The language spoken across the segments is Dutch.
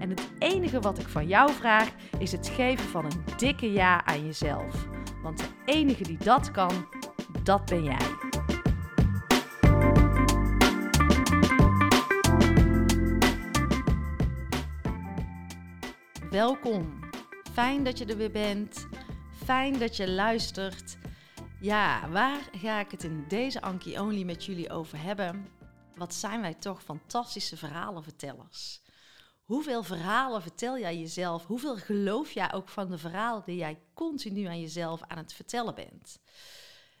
En het enige wat ik van jou vraag is het geven van een dikke ja aan jezelf. Want de enige die dat kan, dat ben jij. Welkom. Fijn dat je er weer bent. Fijn dat je luistert. Ja, waar ga ik het in deze Anki Only met jullie over hebben? Wat zijn wij toch fantastische verhalenvertellers? Hoeveel verhalen vertel jij jezelf? Hoeveel geloof jij ook van de verhalen die jij continu aan jezelf aan het vertellen bent?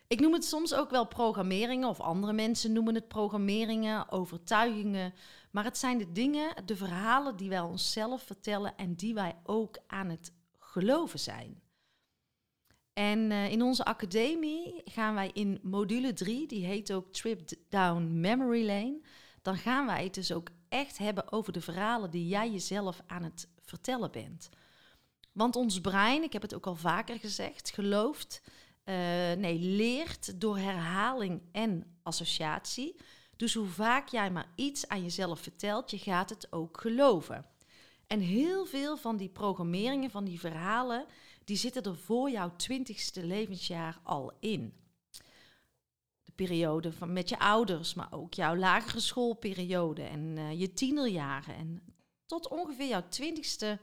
Ik noem het soms ook wel programmeringen, of andere mensen noemen het programmeringen, overtuigingen. Maar het zijn de dingen, de verhalen die wij onszelf vertellen en die wij ook aan het geloven zijn. En uh, in onze academie gaan wij in module 3, die heet ook Trip Down Memory Lane, dan gaan wij het dus ook echt hebben over de verhalen die jij jezelf aan het vertellen bent. Want ons brein, ik heb het ook al vaker gezegd, gelooft, uh, nee, leert door herhaling en associatie. Dus hoe vaak jij maar iets aan jezelf vertelt, je gaat het ook geloven. En heel veel van die programmeringen, van die verhalen, die zitten er voor jouw twintigste levensjaar al in. De periode van, met je ouders, maar ook jouw lagere schoolperiode en uh, je tienerjaren. En tot ongeveer jouw twintigste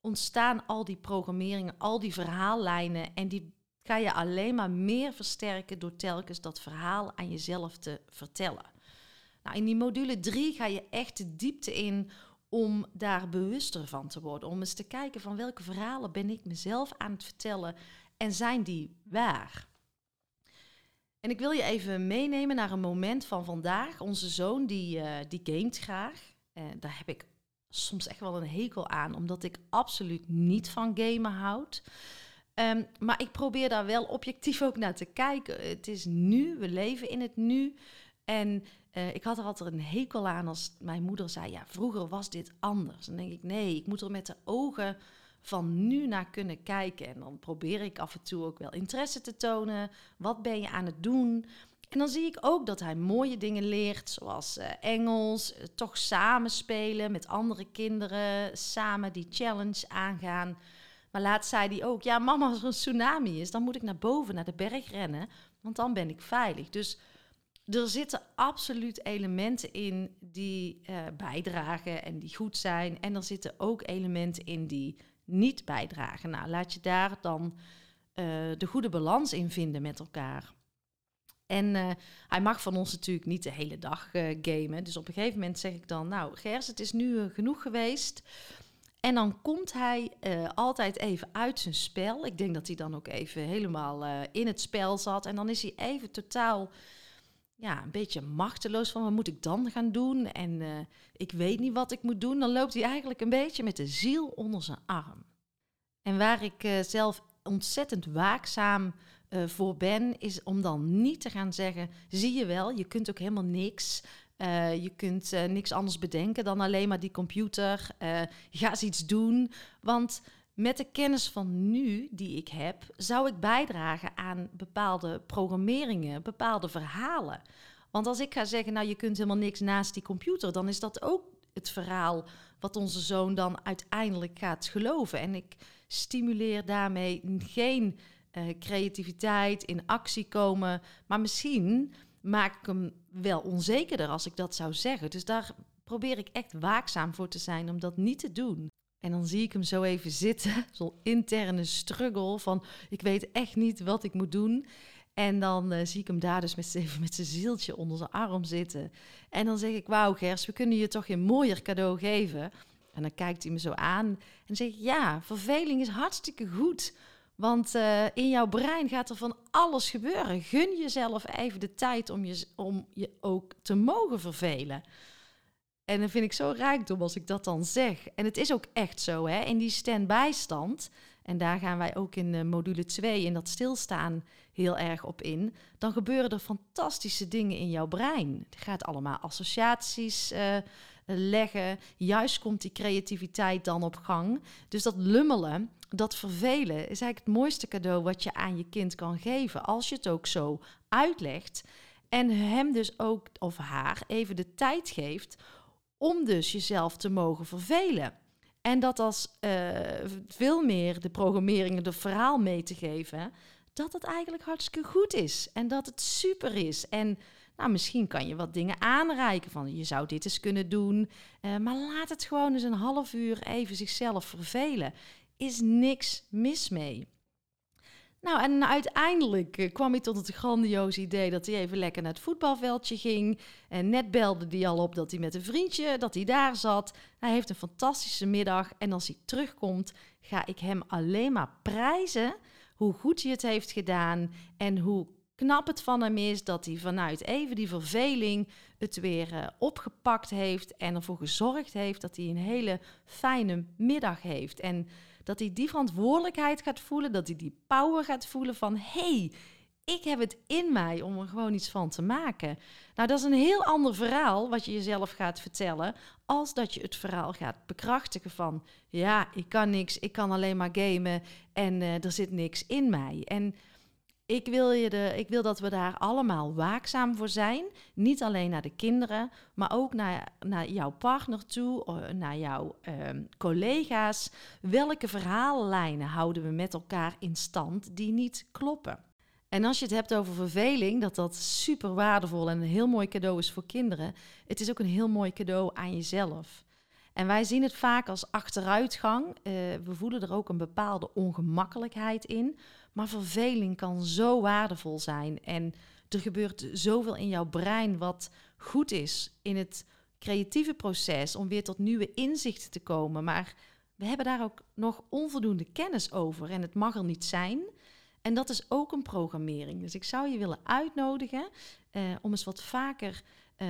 ontstaan al die programmeringen, al die verhaallijnen. En die ga je alleen maar meer versterken door telkens dat verhaal aan jezelf te vertellen. Nou, in die module 3 ga je echt de diepte in om daar bewuster van te worden. Om eens te kijken van welke verhalen ben ik mezelf aan het vertellen en zijn die waar? En ik wil je even meenemen naar een moment van vandaag. Onze zoon die, uh, die gamet graag. Uh, daar heb ik soms echt wel een hekel aan, omdat ik absoluut niet van gamen houd. Um, maar ik probeer daar wel objectief ook naar te kijken. Het is nu, we leven in het nu. En uh, ik had er altijd een hekel aan als mijn moeder zei: Ja, vroeger was dit anders. Dan denk ik: Nee, ik moet er met de ogen van nu naar kunnen kijken. En dan probeer ik af en toe ook wel interesse te tonen. Wat ben je aan het doen? En dan zie ik ook dat hij mooie dingen leert, zoals uh, Engels, uh, toch samenspelen met andere kinderen, samen die challenge aangaan. Maar laatst zei hij ook: Ja, mama, als er een tsunami is, dan moet ik naar boven, naar de berg rennen, want dan ben ik veilig. Dus er zitten absoluut elementen in die uh, bijdragen en die goed zijn. En er zitten ook elementen in die niet bijdragen. Nou, laat je daar dan uh, de goede balans in vinden met elkaar. En uh, hij mag van ons natuurlijk niet de hele dag gamen. Dus op een gegeven moment zeg ik dan, nou Gers, het is nu genoeg geweest. En dan komt hij altijd even uit zijn spel. Ik denk dat hij dan ook even helemaal in het spel zat. En dan is hij even totaal ja, een beetje machteloos van wat moet ik dan gaan doen en uh, ik weet niet wat ik moet doen, dan loopt hij eigenlijk een beetje met de ziel onder zijn arm. En waar ik uh, zelf ontzettend waakzaam uh, voor ben, is om dan niet te gaan zeggen, zie je wel, je kunt ook helemaal niks. je kunt niks anders bedenken dan alleen maar die computer. ga eens iets doen. Want met de kennis van nu die ik heb, zou ik bijdragen aan bepaalde programmeringen, bepaalde verhalen. Want als ik ga zeggen, nou je kunt helemaal niks naast die computer, dan is dat ook het verhaal wat onze zoon dan uiteindelijk gaat geloven. En ik stimuleer daarmee geen uh, creativiteit, in actie komen, maar misschien maak ik hem wel onzekerder als ik dat zou zeggen. Dus daar probeer ik echt waakzaam voor te zijn om dat niet te doen. En dan zie ik hem zo even zitten, zo'n interne struggle van ik weet echt niet wat ik moet doen. En dan uh, zie ik hem daar dus met, even met zijn zieltje onder zijn arm zitten. En dan zeg ik, wauw Gers, we kunnen je toch een mooier cadeau geven. En dan kijkt hij me zo aan en zegt, ja, verveling is hartstikke goed. Want uh, in jouw brein gaat er van alles gebeuren. Gun jezelf even de tijd om je, om je ook te mogen vervelen. En dan vind ik zo rijkdom als ik dat dan zeg. En het is ook echt zo, hè? In die stand-bijstand, en daar gaan wij ook in uh, module 2 in dat stilstaan heel erg op in, dan gebeuren er fantastische dingen in jouw brein. Je gaat allemaal associaties uh, leggen. Juist komt die creativiteit dan op gang. Dus dat lummelen, dat vervelen, is eigenlijk het mooiste cadeau wat je aan je kind kan geven. Als je het ook zo uitlegt. En hem dus ook, of haar, even de tijd geeft om dus jezelf te mogen vervelen. En dat als uh, veel meer de programmeringen, de verhaal mee te geven, dat het eigenlijk hartstikke goed is. En dat het super is. En nou, misschien kan je wat dingen aanreiken van je zou dit eens kunnen doen. Uh, maar laat het gewoon eens een half uur even zichzelf vervelen. Is niks mis mee. Nou, en uiteindelijk eh, kwam hij tot het grandioze idee dat hij even lekker naar het voetbalveldje ging. En net belde hij al op dat hij met een vriendje, dat hij daar zat. Hij heeft een fantastische middag. En als hij terugkomt, ga ik hem alleen maar prijzen hoe goed hij het heeft gedaan en hoe knap het van hem is dat hij vanuit even die verveling het weer uh, opgepakt heeft en ervoor gezorgd heeft dat hij een hele fijne middag heeft. En dat hij die verantwoordelijkheid gaat voelen, dat hij die power gaat voelen van hey, ik heb het in mij om er gewoon iets van te maken. Nou, dat is een heel ander verhaal wat je jezelf gaat vertellen, als dat je het verhaal gaat bekrachtigen van ja, ik kan niks, ik kan alleen maar gamen en uh, er zit niks in mij. En ik wil, je de, ik wil dat we daar allemaal waakzaam voor zijn. Niet alleen naar de kinderen, maar ook naar, naar jouw partner toe, eh, naar jouw uh, collega's. Welke verhaallijnen houden we met elkaar in stand die niet kloppen? En als je het hebt over verveling, dat dat super waardevol en een heel mooi cadeau is voor kinderen, het is ook een heel mooi cadeau aan jezelf. En wij zien het vaak als achteruitgang. Uh, we voelen er ook een bepaalde ongemakkelijkheid in. Maar verveling kan zo waardevol zijn. En er gebeurt zoveel in jouw brein wat goed is in het creatieve proces om weer tot nieuwe inzichten te komen. Maar we hebben daar ook nog onvoldoende kennis over. En het mag er niet zijn. En dat is ook een programmering. Dus ik zou je willen uitnodigen uh, om eens wat vaker uh,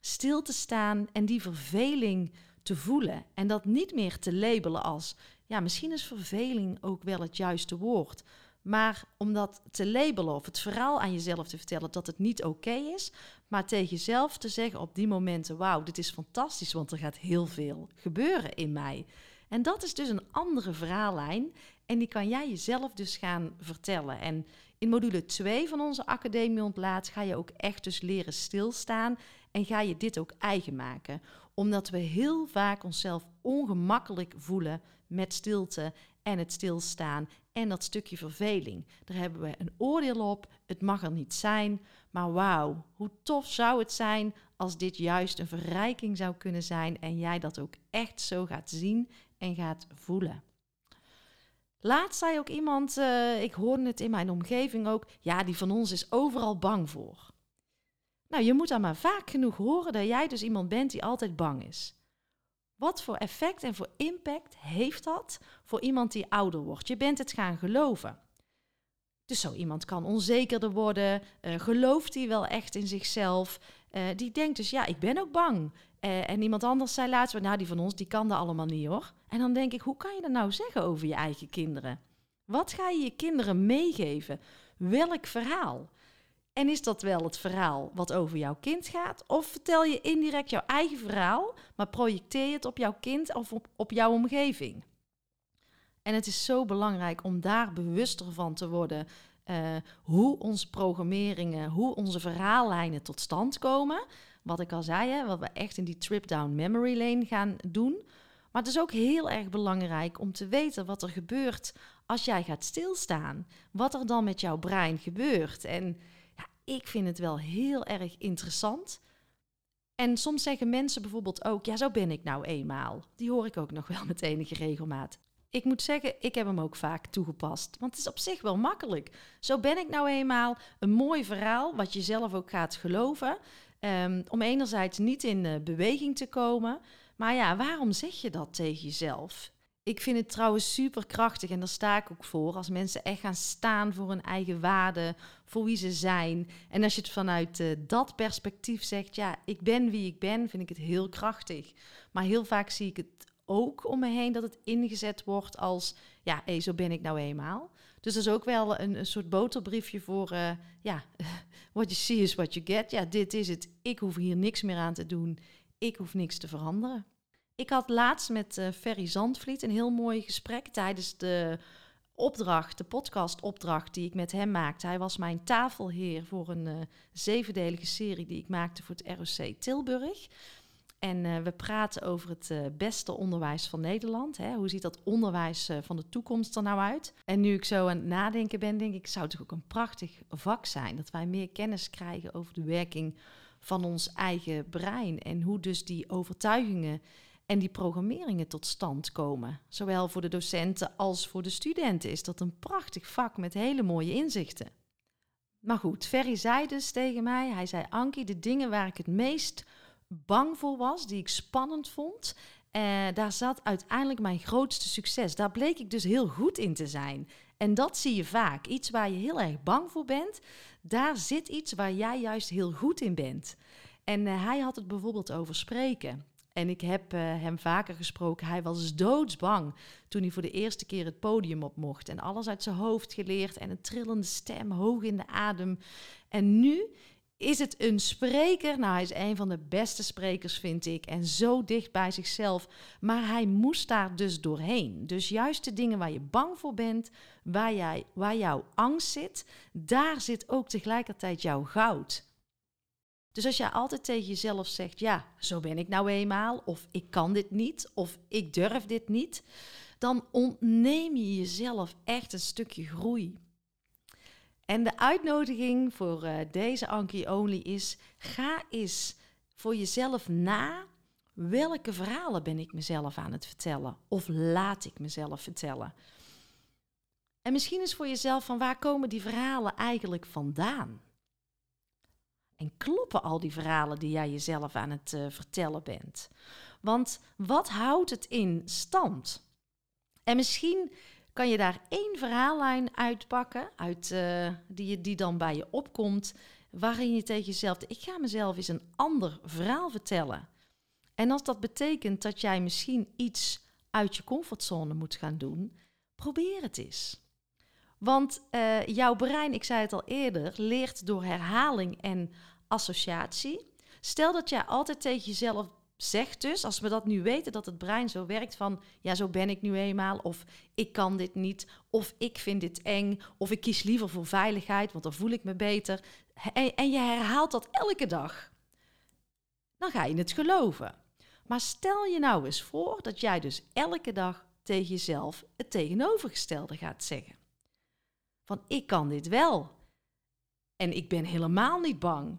stil te staan en die verveling te voelen. En dat niet meer te labelen als, ja, misschien is verveling ook wel het juiste woord. Maar om dat te labelen of het verhaal aan jezelf te vertellen dat het niet oké is, maar tegen jezelf te zeggen op die momenten: Wauw, dit is fantastisch, want er gaat heel veel gebeuren in mij. En dat is dus een andere verhaallijn. En die kan jij jezelf dus gaan vertellen. En in module 2 van onze Academie Ontlaat ga je ook echt dus leren stilstaan. En ga je dit ook eigen maken. Omdat we heel vaak onszelf ongemakkelijk voelen met stilte en het stilstaan en dat stukje verveling. Daar hebben we een oordeel op. Het mag er niet zijn. Maar wauw, hoe tof zou het zijn als dit juist een verrijking zou kunnen zijn en jij dat ook echt zo gaat zien en gaat voelen. Laatst zei ook iemand, uh, ik hoorde het in mijn omgeving ook, ja, die van ons is overal bang voor. Nou, je moet dan maar vaak genoeg horen dat jij dus iemand bent die altijd bang is. Wat voor effect en voor impact heeft dat voor iemand die ouder wordt? Je bent het gaan geloven. Dus zo iemand kan onzekerder worden, uh, gelooft hij wel echt in zichzelf. Uh, die denkt dus, ja, ik ben ook bang. Uh, en iemand anders zei laatst, nou die van ons, die kan dat allemaal niet hoor. En dan denk ik, hoe kan je dat nou zeggen over je eigen kinderen? Wat ga je je kinderen meegeven? Welk verhaal? En is dat wel het verhaal wat over jouw kind gaat? Of vertel je indirect jouw eigen verhaal, maar projecteer je het op jouw kind of op, op jouw omgeving? En het is zo belangrijk om daar bewuster van te worden. Uh, hoe onze programmeringen, hoe onze verhaallijnen tot stand komen. Wat ik al zei, hè, wat we echt in die trip down memory lane gaan doen. Maar het is ook heel erg belangrijk om te weten wat er gebeurt als jij gaat stilstaan. Wat er dan met jouw brein gebeurt. En ik vind het wel heel erg interessant. En soms zeggen mensen bijvoorbeeld ook, ja, zo ben ik nou eenmaal. Die hoor ik ook nog wel met enige regelmaat. Ik moet zeggen, ik heb hem ook vaak toegepast. Want het is op zich wel makkelijk. Zo ben ik nou eenmaal. Een mooi verhaal, wat je zelf ook gaat geloven. Um, om enerzijds niet in uh, beweging te komen. Maar ja, waarom zeg je dat tegen jezelf? Ik vind het trouwens super krachtig en daar sta ik ook voor. Als mensen echt gaan staan voor hun eigen waarde, voor wie ze zijn. En als je het vanuit uh, dat perspectief zegt, ja, ik ben wie ik ben, vind ik het heel krachtig. Maar heel vaak zie ik het ook om me heen dat het ingezet wordt als, ja, zo ben ik nou eenmaal. Dus dat is ook wel een, een soort boterbriefje voor, uh, ja, what you see is what you get. Ja, dit is het. Ik hoef hier niks meer aan te doen. Ik hoef niks te veranderen. Ik had laatst met uh, Ferry Zandvliet een heel mooi gesprek tijdens de opdracht, de podcastopdracht die ik met hem maakte. Hij was mijn tafelheer voor een uh, zevendelige serie die ik maakte voor het ROC Tilburg. En uh, we praten over het uh, beste onderwijs van Nederland. Hè? Hoe ziet dat onderwijs van de toekomst er nou uit? En nu ik zo aan het nadenken ben, denk ik, zou het ook een prachtig vak zijn. Dat wij meer kennis krijgen over de werking van ons eigen brein. En hoe dus die overtuigingen en die programmeringen tot stand komen. Zowel voor de docenten als voor de studenten is dat een prachtig vak met hele mooie inzichten. Maar goed, Ferry zei dus tegen mij, hij zei, Ankie, de dingen waar ik het meest bang voor was, die ik spannend vond, uh, daar zat uiteindelijk mijn grootste succes. Daar bleek ik dus heel goed in te zijn. En dat zie je vaak. Iets waar je heel erg bang voor bent, daar zit iets waar jij juist heel goed in bent. En uh, hij had het bijvoorbeeld over spreken. En ik heb uh, hem vaker gesproken. Hij was doodsbang toen hij voor de eerste keer het podium op mocht. En alles uit zijn hoofd geleerd en een trillende stem, hoog in de adem. En nu is het een spreker? Nou, hij is een van de beste sprekers, vind ik. En zo dicht bij zichzelf. Maar hij moest daar dus doorheen. Dus juist de dingen waar je bang voor bent, waar, jij, waar jouw angst zit, daar zit ook tegelijkertijd jouw goud. Dus als jij altijd tegen jezelf zegt: Ja, zo ben ik nou eenmaal, of ik kan dit niet, of ik durf dit niet, dan ontneem je jezelf echt een stukje groei. En de uitnodiging voor uh, deze Anki Only is: ga eens voor jezelf na. Welke verhalen ben ik mezelf aan het vertellen? Of laat ik mezelf vertellen? En misschien is voor jezelf van waar komen die verhalen eigenlijk vandaan? En kloppen al die verhalen die jij jezelf aan het uh, vertellen bent? Want wat houdt het in stand? En misschien kan je daar één verhaallijn uitpakken, uit, uh, die, die dan bij je opkomt, waarin je tegen jezelf, ik ga mezelf eens een ander verhaal vertellen. En als dat betekent dat jij misschien iets uit je comfortzone moet gaan doen, probeer het eens. Want uh, jouw brein, ik zei het al eerder, leert door herhaling en associatie. Stel dat jij altijd tegen jezelf zegt dus, als we dat nu weten, dat het brein zo werkt van, ja, zo ben ik nu eenmaal, of ik kan dit niet, of ik vind dit eng, of ik kies liever voor veiligheid, want dan voel ik me beter. En, en je herhaalt dat elke dag. Dan ga je het geloven. Maar stel je nou eens voor dat jij dus elke dag tegen jezelf het tegenovergestelde gaat zeggen. Van ik kan dit wel. En ik ben helemaal niet bang.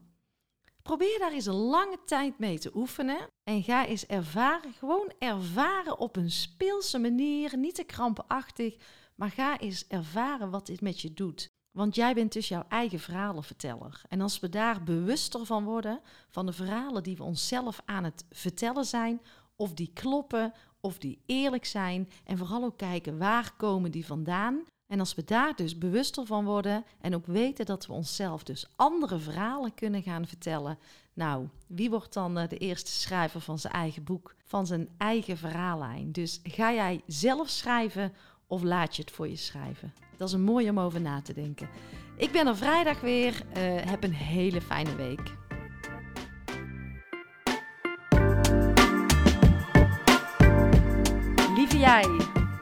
Probeer daar eens een lange tijd mee te oefenen en ga eens ervaren, gewoon ervaren op een speelse manier, niet te krampachtig, maar ga eens ervaren wat dit met je doet. Want jij bent dus jouw eigen verhalenverteller. En als we daar bewuster van worden, van de verhalen die we onszelf aan het vertellen zijn, of die kloppen, of die eerlijk zijn, en vooral ook kijken waar komen die vandaan, en als we daar dus bewuster van worden en ook weten dat we onszelf dus andere verhalen kunnen gaan vertellen. Nou, wie wordt dan eh, de eerste schrijver van zijn eigen boek, van zijn eigen verhaallijn? Dus ga jij zelf schrijven of laat je het voor je schrijven? Dat is een mooi om over na te denken. Ik ben er vrijdag weer. Uh, heb een hele fijne week.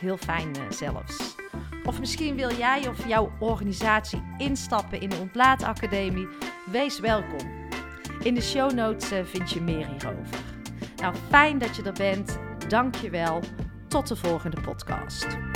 Heel fijn uh, zelfs. Of misschien wil jij of jouw organisatie instappen in de Ontlaatacademie. Wees welkom. In de show notes uh, vind je meer hierover. Nou, fijn dat je er bent. Dank je wel. Tot de volgende podcast.